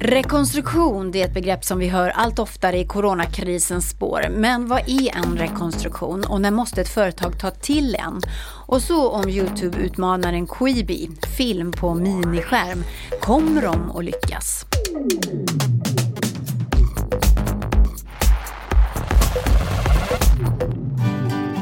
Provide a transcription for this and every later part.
Rekonstruktion det är ett begrepp som vi hör allt oftare i coronakrisens spår. Men vad är en rekonstruktion och när måste ett företag ta till en? Och så om Youtube-utmanaren Quibi, film på miniskärm. Kommer de att lyckas?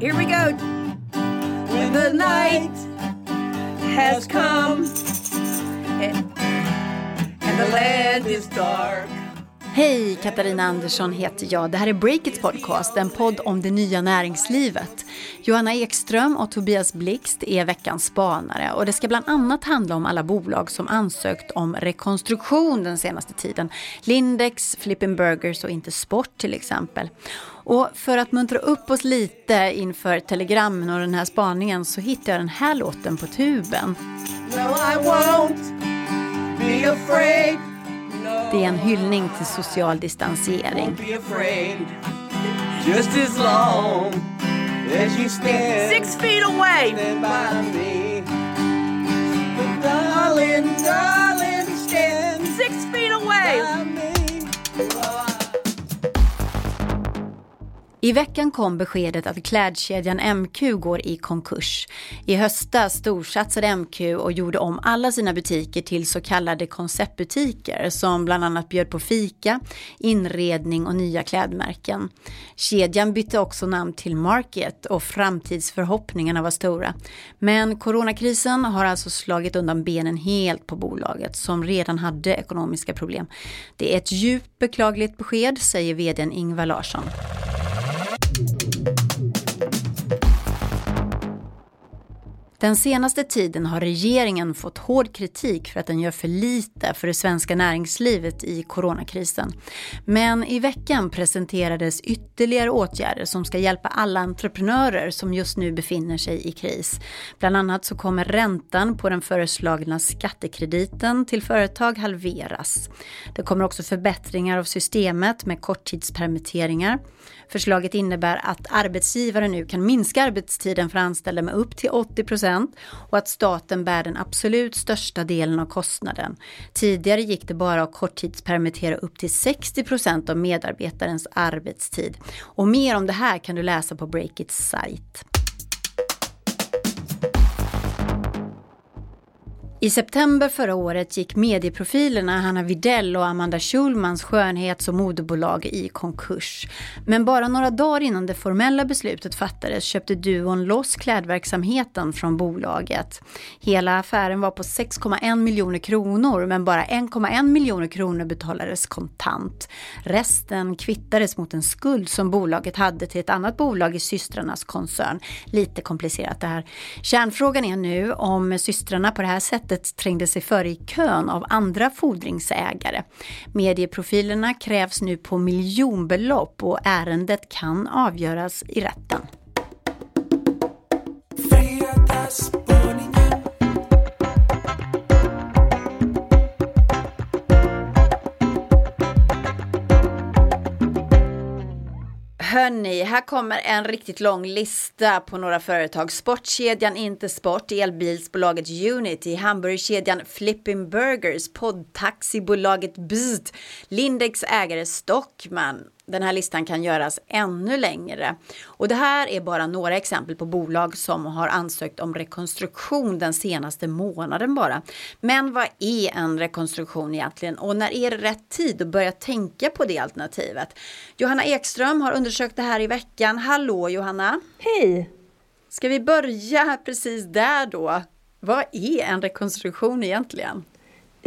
Here we go. When the night has come eh, the land is dark. Hej, Katarina Andersson heter jag. Det här är Breakits podcast, en podd om det nya näringslivet. Johanna Ekström och Tobias Blixt är veckans spanare och det ska bland annat handla om alla bolag som ansökt om rekonstruktion den senaste tiden. Lindex, Flippin Burgers och Inte Sport till exempel. Och för att muntra upp oss lite inför telegrammen och den här spaningen så hittade jag den här låten på tuben. No, Det är en hyllning till social distansering. won't be afraid. Just as long as you stand Six feet away. stand by me. But darling, darling, stand Six feet away. I veckan kom beskedet att klädkedjan MQ går i konkurs. I höstas storsatsade MQ och gjorde om alla sina butiker till så kallade konceptbutiker som bland annat bjöd på fika, inredning och nya klädmärken. Kedjan bytte också namn till Market och framtidsförhoppningarna var stora. Men coronakrisen har alltså slagit undan benen helt på bolaget som redan hade ekonomiska problem. Det är ett djupt beklagligt besked, säger vdn Ingvar Larsson. Thank you. Den senaste tiden har regeringen fått hård kritik för att den gör för lite för det svenska näringslivet i coronakrisen. Men i veckan presenterades ytterligare åtgärder som ska hjälpa alla entreprenörer som just nu befinner sig i kris. Bland annat så kommer räntan på den föreslagna skattekrediten till företag halveras. Det kommer också förbättringar av systemet med korttidspermitteringar. Förslaget innebär att arbetsgivare nu kan minska arbetstiden för anställda med upp till 80 procent och att staten bär den absolut största delen av kostnaden. Tidigare gick det bara att korttidspermittera upp till 60 procent av medarbetarens arbetstid. Och mer om det här kan du läsa på Breakits sajt. I september förra året gick medieprofilerna Hanna Videll och Amanda Schulmans skönhets och modebolag i konkurs. Men bara några dagar innan det formella beslutet fattades köpte duon loss klädverksamheten från bolaget. Hela affären var på 6,1 miljoner kronor men bara 1,1 miljoner kronor betalades kontant. Resten kvittades mot en skuld som bolaget hade till ett annat bolag i systrarnas koncern. Lite komplicerat det här. Kärnfrågan är nu om systrarna på det här sättet trängde sig före i kön av andra fordringsägare. Medieprofilerna krävs nu på miljonbelopp och ärendet kan avgöras i rätten. Hörni, här kommer en riktigt lång lista på några företag. Sportkedjan Inte Sport, elbilsbolaget Unity, hamburgerkedjan Flipping Burgers, poddtaxibolaget Beat, Lindex ägare Stockman. Den här listan kan göras ännu längre. Och det här är bara några exempel på bolag som har ansökt om rekonstruktion den senaste månaden bara. Men vad är en rekonstruktion egentligen och när är det rätt tid att börja tänka på det alternativet? Johanna Ekström har undersökt det här i veckan. Hallå Johanna! Hej! Ska vi börja precis där då? Vad är en rekonstruktion egentligen?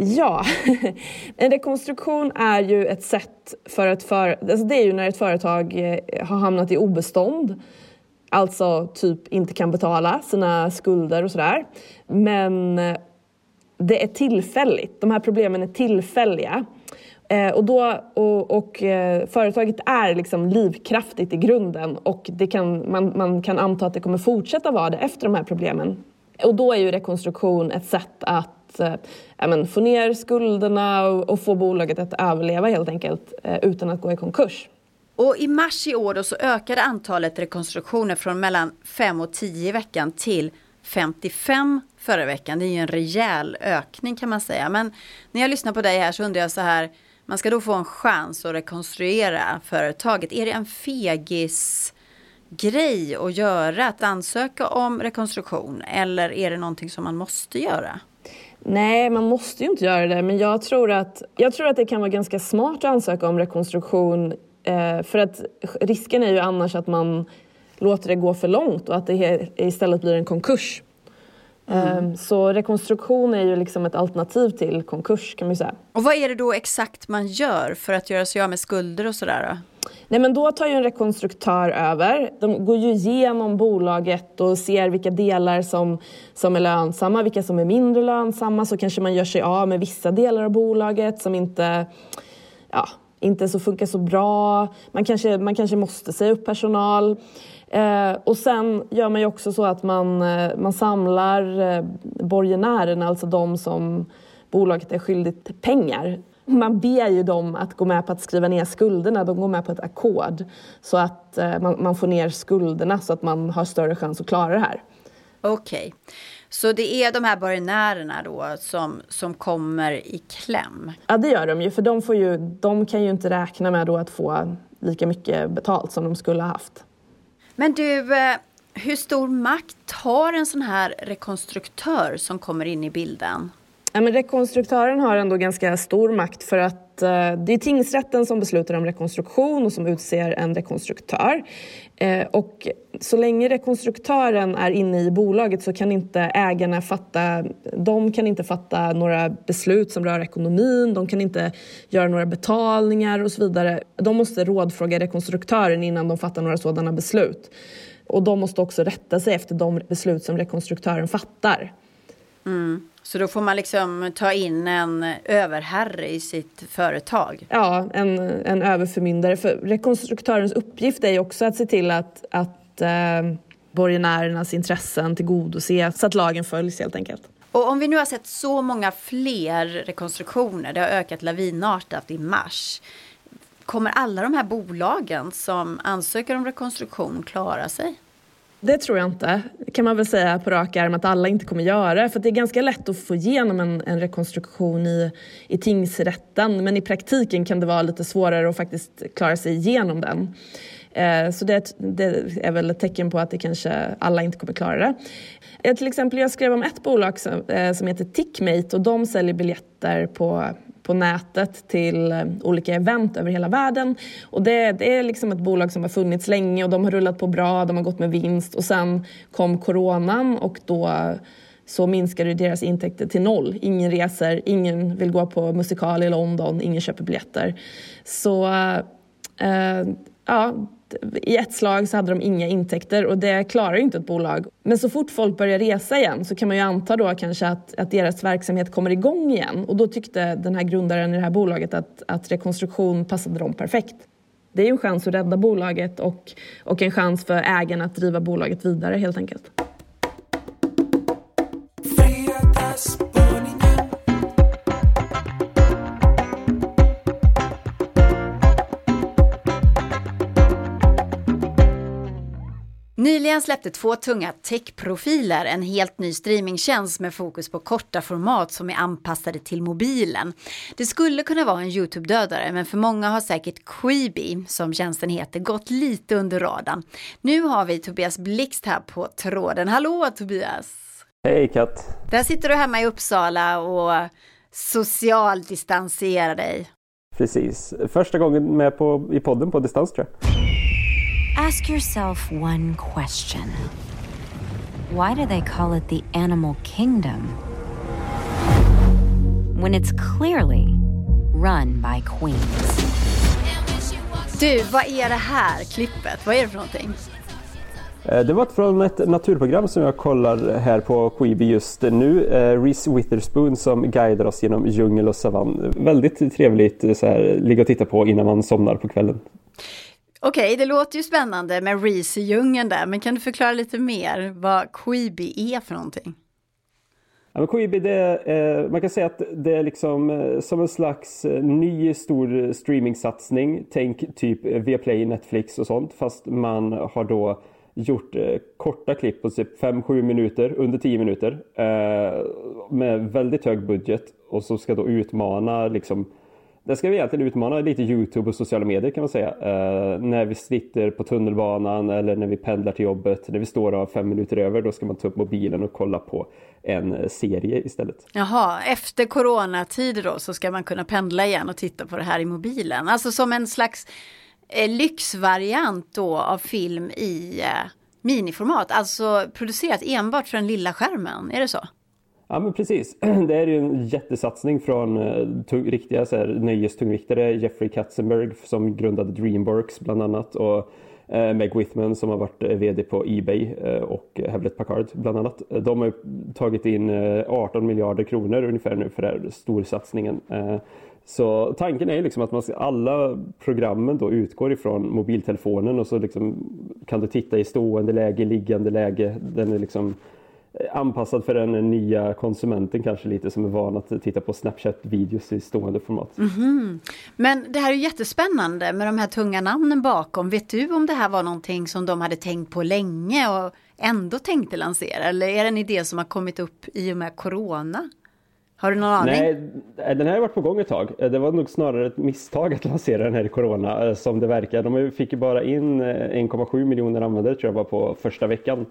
Ja, en rekonstruktion är ju ett sätt för ett företag, alltså det är ju när ett företag eh, har hamnat i obestånd, alltså typ inte kan betala sina skulder och sådär. Men eh, det är tillfälligt, de här problemen är tillfälliga. Eh, och, då, och, och företaget är liksom livkraftigt i grunden och det kan, man, man kan anta att det kommer fortsätta vara det efter de här problemen. Och då är ju rekonstruktion ett sätt att eh, men, få ner skulderna och, och få bolaget att överleva helt enkelt eh, utan att gå i konkurs. Och i mars i år då så ökade antalet rekonstruktioner från mellan 5 och 10 i veckan till 55 förra veckan. Det är ju en rejäl ökning kan man säga. Men när jag lyssnar på dig här så undrar jag så här. Man ska då få en chans att rekonstruera företaget. Är det en fegis grej att göra, att ansöka om rekonstruktion? Eller är det någonting som man måste göra? Nej, man måste ju inte göra det, men jag tror att, jag tror att det kan vara ganska smart att ansöka om rekonstruktion eh, för att risken är ju annars att man låter det gå för långt och att det istället blir en konkurs. Mm. Eh, så rekonstruktion är ju liksom ett alternativ till konkurs kan man säga. Och vad är det då exakt man gör för att göra sig av med skulder och sådär? Nej, men då tar ju en rekonstruktör över. De går ju igenom bolaget och ser vilka delar som, som är lönsamma, vilka som är mindre lönsamma. Så kanske man gör sig av med vissa delar av bolaget som inte, ja, inte så funkar så bra. Man kanske, man kanske måste säga upp personal. Eh, och sen gör man ju också så att man, eh, man samlar eh, borgenärerna, alltså de som bolaget är skyldigt pengar man ber ju dem att gå med på att skriva ner skulderna. De går med på ett ackord så att eh, man, man, får ner skulderna så att man har större chans att klara det här. Okej, okay. så det är de här borgenärerna då som, som kommer i kläm? Ja, det gör de ju, för de, får ju, de kan ju inte räkna med då att få lika mycket betalt som de skulle ha haft. Men du, eh, hur stor makt har en sån här rekonstruktör som kommer in i bilden? Ja, men rekonstruktören har ändå ganska stor makt för att eh, det är tingsrätten som beslutar om rekonstruktion och som utser en rekonstruktör. Eh, och så länge rekonstruktören är inne i bolaget så kan inte ägarna fatta, de kan inte fatta några beslut som rör ekonomin, de kan inte göra några betalningar och så vidare. De måste rådfråga rekonstruktören innan de fattar några sådana beslut. Och de måste också rätta sig efter de beslut som rekonstruktören fattar. Mm. Så då får man liksom ta in en överherre i sitt företag? Ja, en, en överförmyndare. För rekonstruktörens uppgift är ju också att se till att, att eh, borgenärernas intressen tillgodoses så att lagen följs helt enkelt. Och om vi nu har sett så många fler rekonstruktioner, det har ökat lavinartat i mars. Kommer alla de här bolagen som ansöker om rekonstruktion klara sig? Det tror jag inte, kan man väl säga på rak arm att alla inte kommer göra. För det är ganska lätt att få igenom en, en rekonstruktion i, i tingsrätten men i praktiken kan det vara lite svårare att faktiskt klara sig igenom den. Eh, så det, det, är väl ett tecken på att det kanske alla inte kommer klara det. Eh, till exempel, jag skrev om ett bolag som, eh, som heter Tickmate och de säljer biljetter på på nätet till eh, olika event över hela världen. Och det, det, är liksom ett bolag som har funnits länge och de har rullat på bra, de har gått med vinst och sen kom coronan och då eh, så minskade deras intäkter till noll. Ingen reser, ingen vill gå på musikal i London, ingen köper biljetter. Så eh, eh ja, i ett slag så hade de inga intäkter och det klarar ju inte ett bolag. Men så fort folk börjar resa igen så kan man ju anta då kanske att, att deras verksamhet kommer igång igen och då tyckte den här grundaren i det här bolaget att, att rekonstruktion passade dem perfekt. Det är ju en chans att rädda bolaget och, och en chans för ägarna att driva bolaget vidare helt enkelt. Nyligen släppte två tunga techprofiler en helt ny streamingtjänst med fokus på korta format som är anpassade till mobilen. Det skulle kunna vara en Youtube-dödare men för många har säkert Quibi, som tjänsten heter, gått lite under radarn. Nu har vi Tobias Blixt här på tråden. Hallå Tobias! Hej Kat! Där sitter du hemma i Uppsala och socialdistanserar dig. Precis. Första gången med på, i podden på distans tror jag. Ask yourself one question Why do they call it the animal kingdom? When it's clearly run by queens. Du, vad är det här klippet? Vad är det för någonting? Eh, det var från ett naturprogram som jag kollar här på Quibi just nu. Eh, Reese Witherspoon som guidar oss genom djungel och savann. Väldigt trevligt eh, så här, ligga och titta på innan man somnar på kvällen. Okej, okay, det låter ju spännande med Reese i djungeln där, men kan du förklara lite mer vad Quibi är för någonting? Ja, men Quibi, det är, eh, man kan säga att det är liksom eh, som en slags eh, ny stor streamingsatsning. Tänk typ Viaplay, Netflix och sånt, fast man har då gjort eh, korta klipp på typ 5-7 minuter, under 10 minuter. Eh, med väldigt hög budget och som ska då utmana liksom där ska vi egentligen utmana lite Youtube och sociala medier kan man säga. Eh, när vi sitter på tunnelbanan eller när vi pendlar till jobbet. När vi står av fem minuter över då ska man ta upp mobilen och kolla på en eh, serie istället. Jaha, efter coronatider då så ska man kunna pendla igen och titta på det här i mobilen. Alltså som en slags eh, lyxvariant då av film i eh, miniformat. Alltså producerat enbart för den lilla skärmen, är det så? Ja men precis. Det är ju en jättesatsning från eh, tung, riktiga så här, nöjestungviktare. Jeffrey Katzenberg som grundade Dreamworks bland annat. Och eh, Meg Whitman som har varit eh, VD på Ebay och Hewlett Packard bland annat. De har tagit in 18 miljarder kronor ungefär nu för den här storsatsningen. Så tanken är liksom att man ska, alla programmen då utgår ifrån mobiltelefonen och så liksom kan du titta i stående läge, liggande läge. Den är liksom anpassad för den nya konsumenten kanske lite som är van att titta på Snapchat-videos i stående format. Mm -hmm. Men det här är jättespännande med de här tunga namnen bakom. Vet du om det här var någonting som de hade tänkt på länge och ändå tänkte lansera? Eller är det en idé som har kommit upp i och med Corona? Har du någon aning? Nej, den här har varit på gång ett tag. Det var nog snarare ett misstag att lansera den här i Corona eh, som det verkar. De fick ju bara in 1,7 eh, miljoner användare tror jag var på första veckan.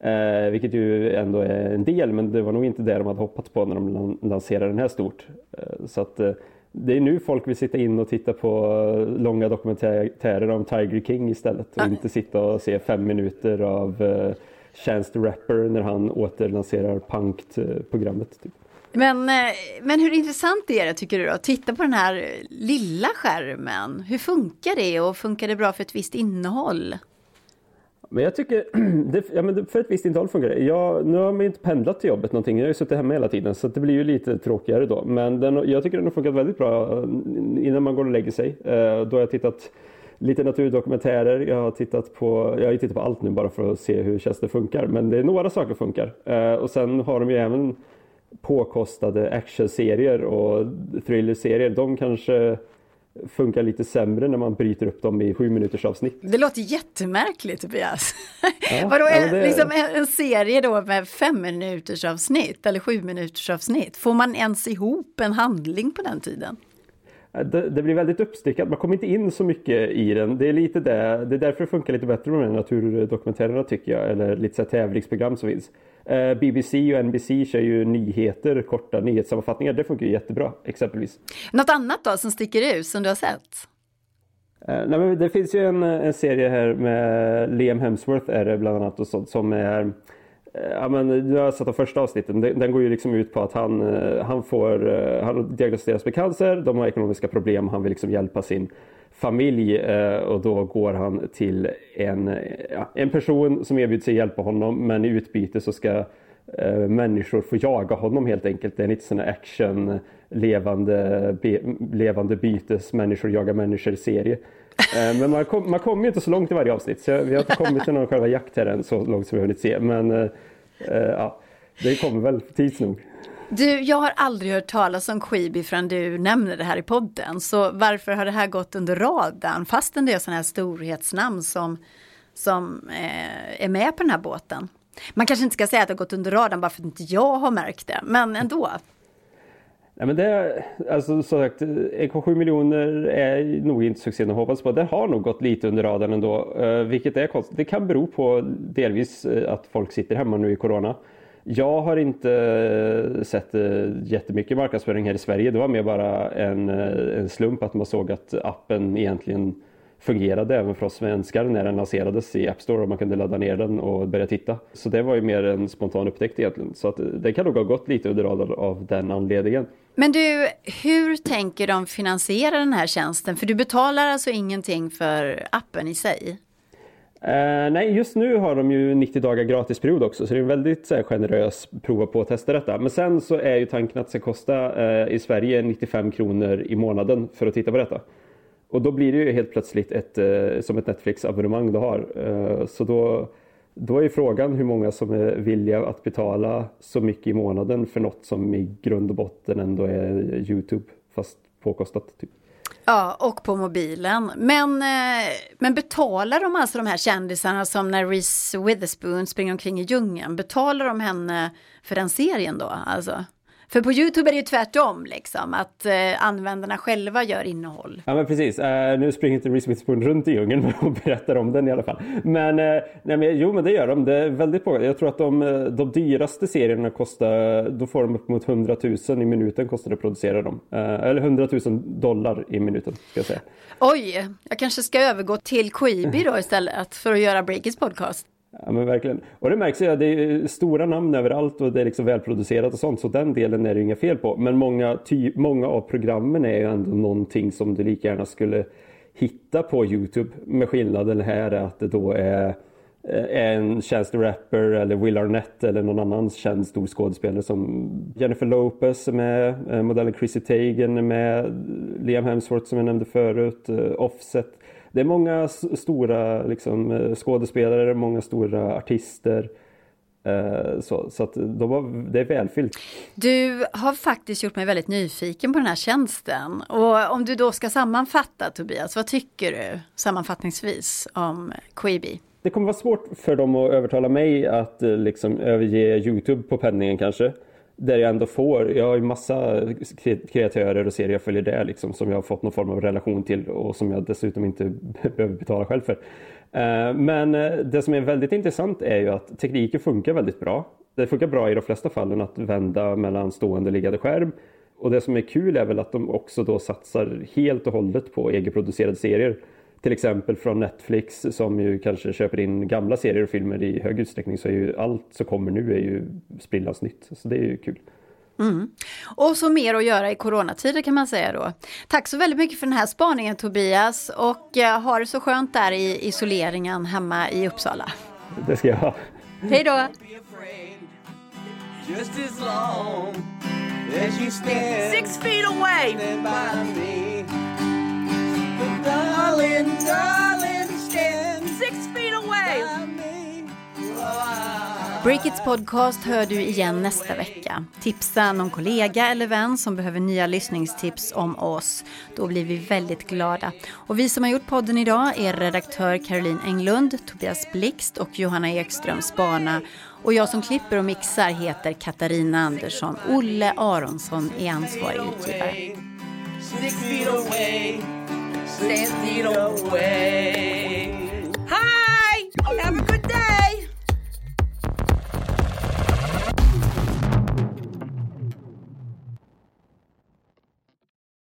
Eh, vilket ju ändå är en del, men det var nog inte det de hade hoppats på när de lanserade den här stort. Eh, så att eh, det är nu folk vill sitta in och titta på eh, långa dokumentärer om Tiger King istället och ah. inte sitta och se fem minuter av eh, Chance the Rapper när han återlanserar Punked-programmet. Typ. Men, eh, men hur intressant är det tycker du då? Titta på den här lilla skärmen. Hur funkar det och funkar det bra för ett visst innehåll? Men jag tycker, det, ja, men för ett visst intal funkar det. Jag, nu har man ju inte pendlat till jobbet någonting, jag har ju suttit hemma hela tiden så det blir ju lite tråkigare då. Men den, jag tycker den har funkat väldigt bra eh, innan man går och lägger sig. Eh, då har jag tittat lite naturdokumentärer, jag har tittat på, jag har tittat på allt nu bara för att se hur tjänsten funkar. Men det är några saker som funkar. Eh, och sen har de ju även påkostade actionserier och thrillerserier. De kanske funkar lite sämre när man bryter upp dem i sju minuters avsnitt. Det låter jättemärkligt Tobias. Ja, Vadå, ja, det... liksom en serie då med fem minuters avsnitt eller sju minuters avsnitt? Får man ens ihop en handling på den tiden? Det, det, blir väldigt uppstyckat, man kommer inte in så mycket i den. Det är lite det, det är därför det funkar lite bättre med naturdokumentärerna tycker jag, eller lite så tävlingsprogram som finns. Eh, BBC och NBC kör ju nyheter, korta nyhetssammanfattningar. Det funkar ju jättebra exempelvis. Något annat då som sticker ut som du har sett? Uh, nej, men det finns ju en, en, serie här med Liam Hemsworth är det bland annat och sånt som är Ja men jag har sett de första avsnitten. Den, den, går ju liksom ut på att han, eh, han får, eh, han diagnostiseras med cancer, de har ekonomiska problem, han vill liksom hjälpa sin familj eh, och då går han till en, ja, en person som erbjuder sig hjälpa honom men i utbyte så ska eh, människor få jaga honom helt enkelt. Det är lite sån action, levande, be, levande bytes, människor jagar människor serie. Eh, men man, kommer man kommer ju inte så långt i varje avsnitt så vi har inte kommit till någon själva jakt här än så långt som vi har hunnit se. Men eh, eh, ja, det kommer väl tids nog. Du, jag har aldrig hört talas om Quibi förrän du nämner det här i podden. Så varför har det här gått under radarn fastän det är sådana här storhetsnamn som, som eh, är med på den här båten? Man kanske inte ska säga att det har gått under radarn bara för att inte jag har märkt det, men ändå. Nej, men det, alltså, så sagt, 1,7 miljoner är nog inte succén att hoppas på. Det har nog gått lite under radarn ändå, eh, vilket är konstigt. Det kan bero på delvis eh, att folk sitter hemma nu i Corona. Jag har inte eh, sett jättemycket marknadsföring här i Sverige. Det var mer bara en, en slump att man såg att appen egentligen fungerade även för oss svenskar när den lanserades i App Store och man kunde ladda ner den och börja titta. Så det var ju mer en spontan upptäckt egentligen. Så att det kan nog ha gått lite under radarn av den anledningen. Men du, hur tänker de finansiera den här tjänsten? För du betalar alltså ingenting för appen i sig? Uh, nej, just nu har de ju 90 dagar gratisperiod också så det är en väldigt så här, generös prova på att testa detta. Men sen så är ju tanken att det ska kosta uh, i Sverige 95 kronor i månaden för att titta på detta. Och då blir det ju helt plötsligt ett, uh, som ett Netflix-abonnemang du har. så då, då är frågan hur många som är villiga att betala så mycket i månaden för något som i grund och botten ändå är Youtube fast påkostat. Typ. Ja, och på mobilen. Men, eh, men betalar de alltså de här kändisarna som när Reese Witherspoon springer omkring i djungeln, betalar de henne för den serien då? Alltså? För på YouTube är det ju tvärtom, liksom, att eh, användarna själva gör innehåll. Ja men precis, uh, nu springer inte Reese Witherspoon runt i djungeln och berättar om den i alla fall. Men, uh, nej, men jo men det gör de, det är väldigt många. Jag tror att de, eh, de dyraste serierna kostar, då får de upp mot 100 000 i minuten kostar det att producera dem. Uh, eller 100 000 dollar i minuten ska jag säga. Oj, jag kanske ska övergå till Quibi då istället för att göra Breakits podcast. Ja men verkligen. Och det märks ju, det är stora namn överallt och det är liksom välproducerat och sånt. Så den delen är det inga fel på. Men många, ty, många av programmen är ju ändå någonting som du lika gärna skulle hitta på Youtube. Med skillnaden här är att det då är eh, en känd rapper eller Will Arnett eller någon annan känd stor skådespelare som Jennifer Lopez är med, eh, modellen Chrissy Teigen är med, Liam Hemsworth som jag nämnde förut, eh, Offset det är många stora liksom, eh, skådespelare, många stora artister. Eh, så, så att de var, det är välfyllt. Du har faktiskt gjort mig väldigt nyfiken på den här tjänsten. Och om du då ska sammanfatta Tobias, vad tycker du sammanfattningsvis om Quibi? Det kommer vara svårt för dem att övertala mig att eh, liksom överge Youtube på penningen kanske där jag ändå får, jag har ju massa kreatörer och serier jag följer där liksom som jag har fått någon form av relation till och som jag dessutom inte behöver betala själv för. Eh, men eh, det som är väldigt intressant är ju att tekniken funkar väldigt bra. Det funkar bra i de flesta fallen att vända mellan stående och liggande skärm. Och det som är kul är väl att de också då satsar helt och hållet på egenproducerade serier till exempel från Netflix som ju kanske köper in gamla serier och filmer i hög utsträckning så är ju allt som kommer nu är ju sprillans nytt. Så det är ju kul. Mm. Och så mer att göra i coronatider kan man säga då. Tack så väldigt mycket för den här spaningen Tobias och uh, ha det så skönt där i isoleringen hemma i Uppsala. Det ska jag ha. Hej då! Six feet away. Darling, darling, stand Six feet away. Breakits podcast hör du igen nästa vecka. Tipsa någon kollega eller vän som behöver nya lyssningstips om oss. Då blir vi väldigt glada. Och vi som har gjort podden idag är redaktör Caroline Englund, Tobias Blixt och Johanna Ekström Spana. Och jag som klipper och mixar heter Katarina Andersson. Olle Aronsson är ansvarig utgivare. six feet away. Hi! Have a good day!